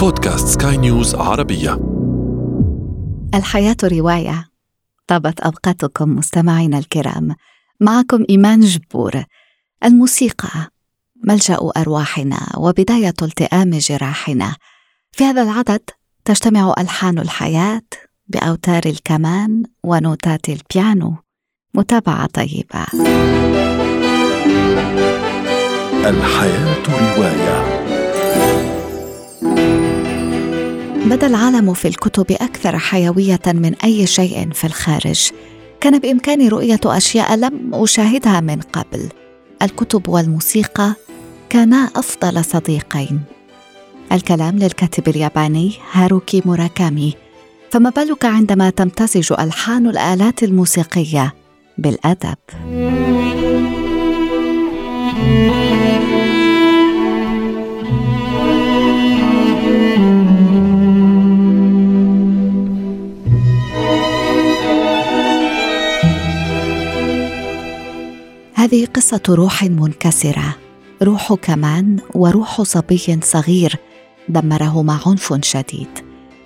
بودكاست سكاي نيوز عربية. الحياة رواية. طابت أوقاتكم مستمعينا الكرام. معكم إيمان جبور. الموسيقى. ملجأ أرواحنا وبداية التئام جراحنا. في هذا العدد تجتمع ألحان الحياة بأوتار الكمان ونوتات البيانو. متابعة طيبة. الحياة رواية. العالم في الكتب أكثر حيوية من أي شيء في الخارج. كان بإمكاني رؤية أشياء لم أشاهدها من قبل. الكتب والموسيقى كانا أفضل صديقين. الكلام للكاتب الياباني هاروكي موراكامي. فما بالك عندما تمتزج ألحان الآلات الموسيقية بالأدب؟ هذه قصة روح منكسرة. روح كمان وروح صبي صغير دمرهما عنف شديد.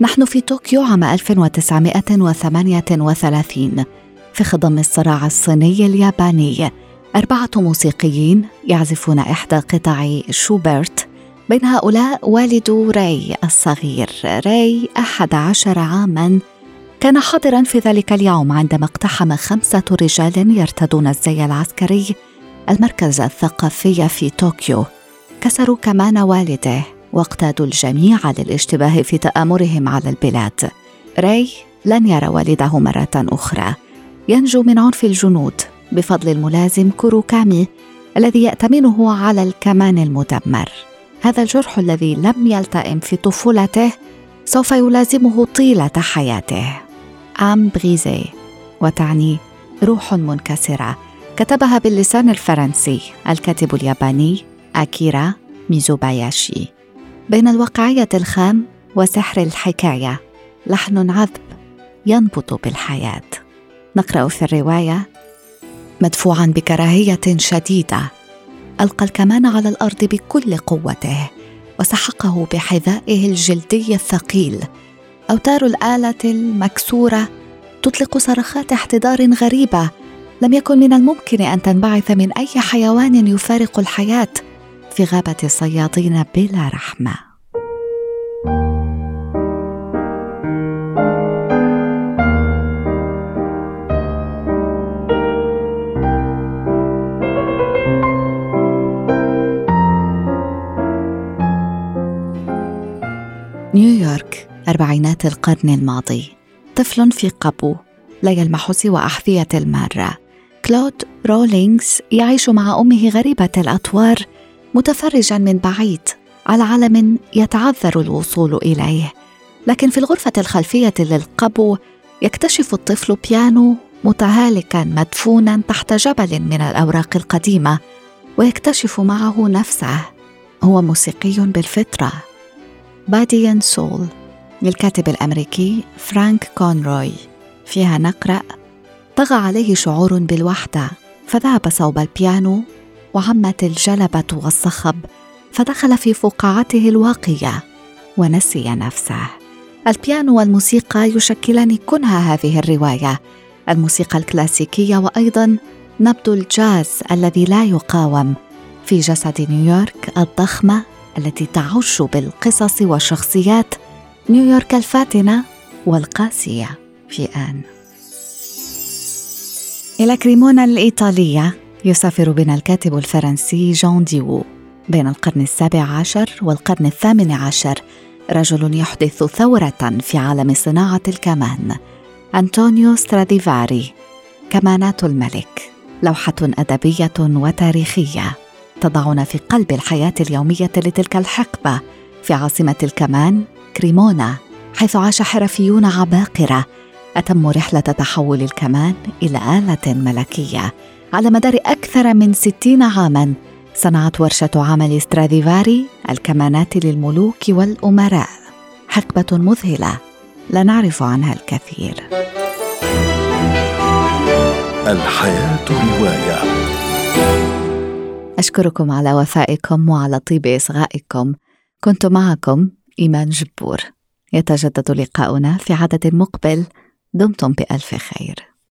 نحن في طوكيو عام 1938 في خضم الصراع الصيني الياباني أربعة موسيقيين يعزفون إحدى قطع شوبرت بين هؤلاء والد راي الصغير. راي أحد عشر عاماً. كان حاضرا في ذلك اليوم عندما اقتحم خمسة رجال يرتدون الزي العسكري المركز الثقافي في طوكيو. كسروا كمان والده واقتادوا الجميع للاشتباه في تآمرهم على البلاد. راي لن يرى والده مرة أخرى. ينجو من عنف الجنود بفضل الملازم كوروكامي الذي يأتمنه على الكمان المدمر. هذا الجرح الذي لم يلتئم في طفولته سوف يلازمه طيلة حياته. آم بريزي وتعني روح منكسرة. كتبها باللسان الفرنسي الكاتب الياباني أكيرا ميزوباياشي. بين الواقعية الخام وسحر الحكاية لحن عذب ينبض بالحياة. نقرأ في الرواية مدفوعا بكراهية شديدة ألقى الكمان على الأرض بكل قوته وسحقه بحذائه الجلدي الثقيل أوتار الآلة المكسورة تطلق صرخات احتضار غريبة. لم يكن من الممكن أن تنبعث من أي حيوان يفارق الحياة في غابة الصيادين بلا رحمة. أربعينات القرن الماضي. طفل في قبو لا يلمح سوى أحذية المارة. كلود رولينغز يعيش مع أمه غريبة الأطوار متفرجا من بعيد على عالم يتعذر الوصول إليه. لكن في الغرفة الخلفية للقبو يكتشف الطفل بيانو متهالكا مدفونا تحت جبل من الأوراق القديمة ويكتشف معه نفسه. هو موسيقي بالفطرة. Body Soul للكاتب الأمريكي فرانك كونروي. فيها نقرأ طغى عليه شعور بالوحدة فذهب صوب البيانو وعمت الجلبة والصخب فدخل في فقاعته الواقية ونسي نفسه. البيانو والموسيقى يشكلان كنها هذه الرواية. الموسيقى الكلاسيكية وأيضا نبض الجاز الذي لا يقاوم في جسد نيويورك الضخمة التي تعج بالقصص والشخصيات نيويورك الفاتنة والقاسية في آن. إلى كريمونا الإيطالية يسافر بنا الكاتب الفرنسي جون ديوو بين القرن السابع عشر والقرن الثامن عشر رجل يحدث ثورة في عالم صناعة الكمان أنطونيو ستراديفاري كمانات الملك لوحة أدبية وتاريخية تضعنا في قلب الحياة اليومية لتلك الحقبة في عاصمة الكمان كريمونا حيث عاش حرفيون عباقرة أتموا رحلة تحول الكمان إلى آلة ملكية. على مدار أكثر من ستين عاماً صنعت ورشة عمل ستراديفاري الكمانات للملوك والأمراء. حقبة مذهلة لا نعرف عنها الكثير. الحياة رواية. أشكركم على وفائكم وعلى طيب إصغائكم. كنت معكم إيمان جبور. يتجدد لقاؤنا في عدد مقبل. دمتم بألف خير.